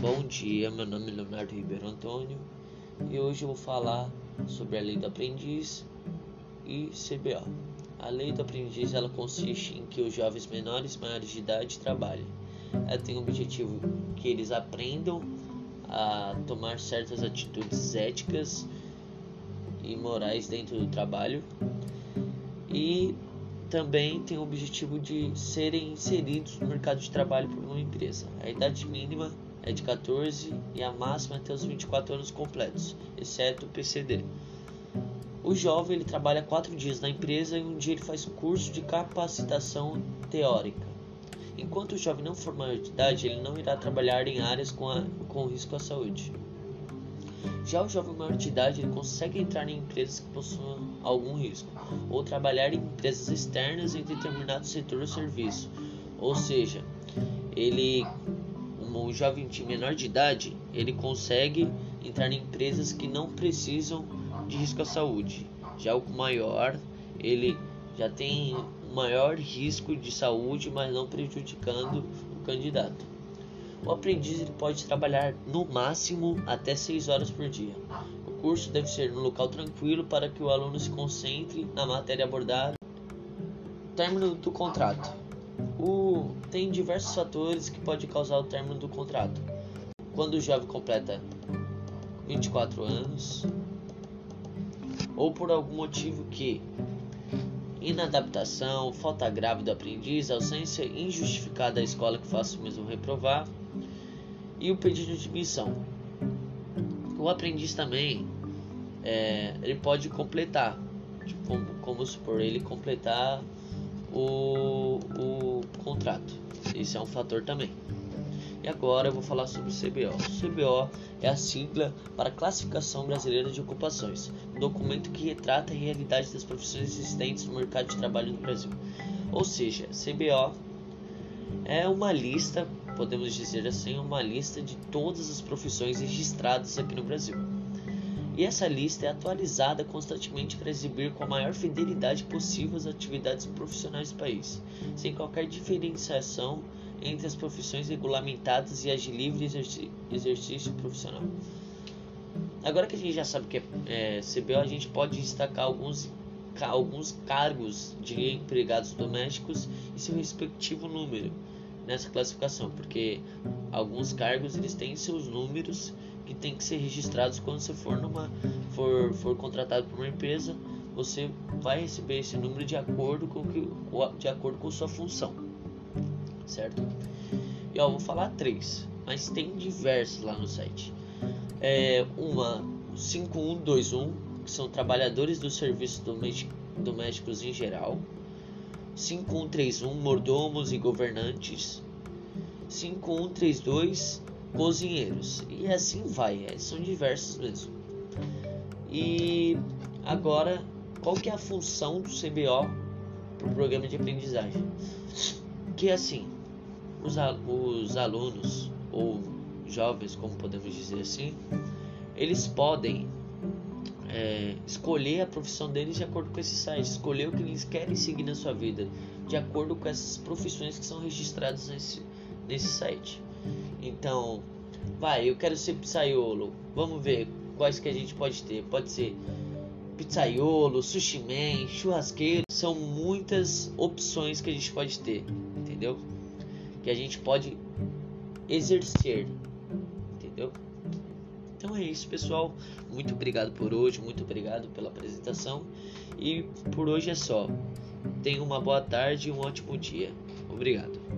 Bom dia, meu nome é Leonardo Ribeiro Antônio e hoje eu vou falar sobre a lei do aprendiz e CBO. A lei do aprendiz ela consiste em que os jovens menores maiores de idade trabalhem. Ela tem o objetivo que eles aprendam a tomar certas atitudes éticas e morais dentro do trabalho e também tem o objetivo de serem inseridos no mercado de trabalho por uma empresa. A idade mínima é de 14 e a máxima é até os 24 anos completos, exceto o PCD. O jovem ele trabalha quatro dias na empresa e um dia ele faz curso de capacitação teórica. Enquanto o jovem não for maior de idade, ele não irá trabalhar em áreas com, a, com risco à saúde. Já o jovem maior de idade ele consegue entrar em empresas que possuam algum risco ou trabalhar em empresas externas em determinado setor ou serviço. Ou seja, ele um jovem de menor de idade, ele consegue entrar em empresas que não precisam de risco à saúde. Já o maior, ele já tem maior risco de saúde, mas não prejudicando o candidato. O aprendiz ele pode trabalhar no máximo até 6 horas por dia. O curso deve ser no local tranquilo para que o aluno se concentre na matéria abordada. Término do contrato. O, tem diversos fatores que podem causar o término do contrato. Quando o jovem completa 24 anos, ou por algum motivo que inadaptação, falta grave do aprendiz, ausência injustificada da escola que faça o mesmo reprovar e o pedido de admissão. O aprendiz também é, ele pode completar, tipo, como, como supor ele completar o, o contrato. Esse é um fator também. E agora eu vou falar sobre o CBO. O CBO é a sigla para Classificação Brasileira de Ocupações, um documento que retrata a realidade das profissões existentes no mercado de trabalho no Brasil. Ou seja, CBO é uma lista, podemos dizer assim, uma lista de todas as profissões registradas aqui no Brasil. E essa lista é atualizada constantemente para exibir com a maior fidelidade possível as atividades profissionais do país, sem qualquer diferenciação entre as profissões regulamentadas e as de livre exercício profissional. Agora que a gente já sabe que é, é CBO, a gente pode destacar alguns, alguns cargos de empregados domésticos e seu respectivo número nessa classificação, porque alguns cargos eles têm seus números que tem que ser registrados quando você for numa for, for contratado por uma empresa, você vai receber esse número de acordo com que de acordo com sua função, certo? E ó, vou falar três, mas tem diversos lá no site. É uma 5121 que são trabalhadores dos serviços domésticos em geral. 5131 mordomos e governantes. 5132 cozinheiros. E assim vai, é, são diversos mesmo. E agora, qual que é a função do CBO para o programa de aprendizagem? Que é assim, os, os alunos ou jovens, como podemos dizer assim, eles podem é, escolher a profissão deles de acordo com esse site, escolher o que eles querem seguir na sua vida, de acordo com essas profissões que são registradas nesse, nesse site. Então, vai, eu quero ser pizzaiolo. Vamos ver quais que a gente pode ter. Pode ser pizzaiolo, sushi man, churrasqueiro. São muitas opções que a gente pode ter, entendeu? Que a gente pode exercer, entendeu? Então é isso, pessoal. Muito obrigado por hoje, muito obrigado pela apresentação. E por hoje é só. Tenha uma boa tarde e um ótimo dia. Obrigado.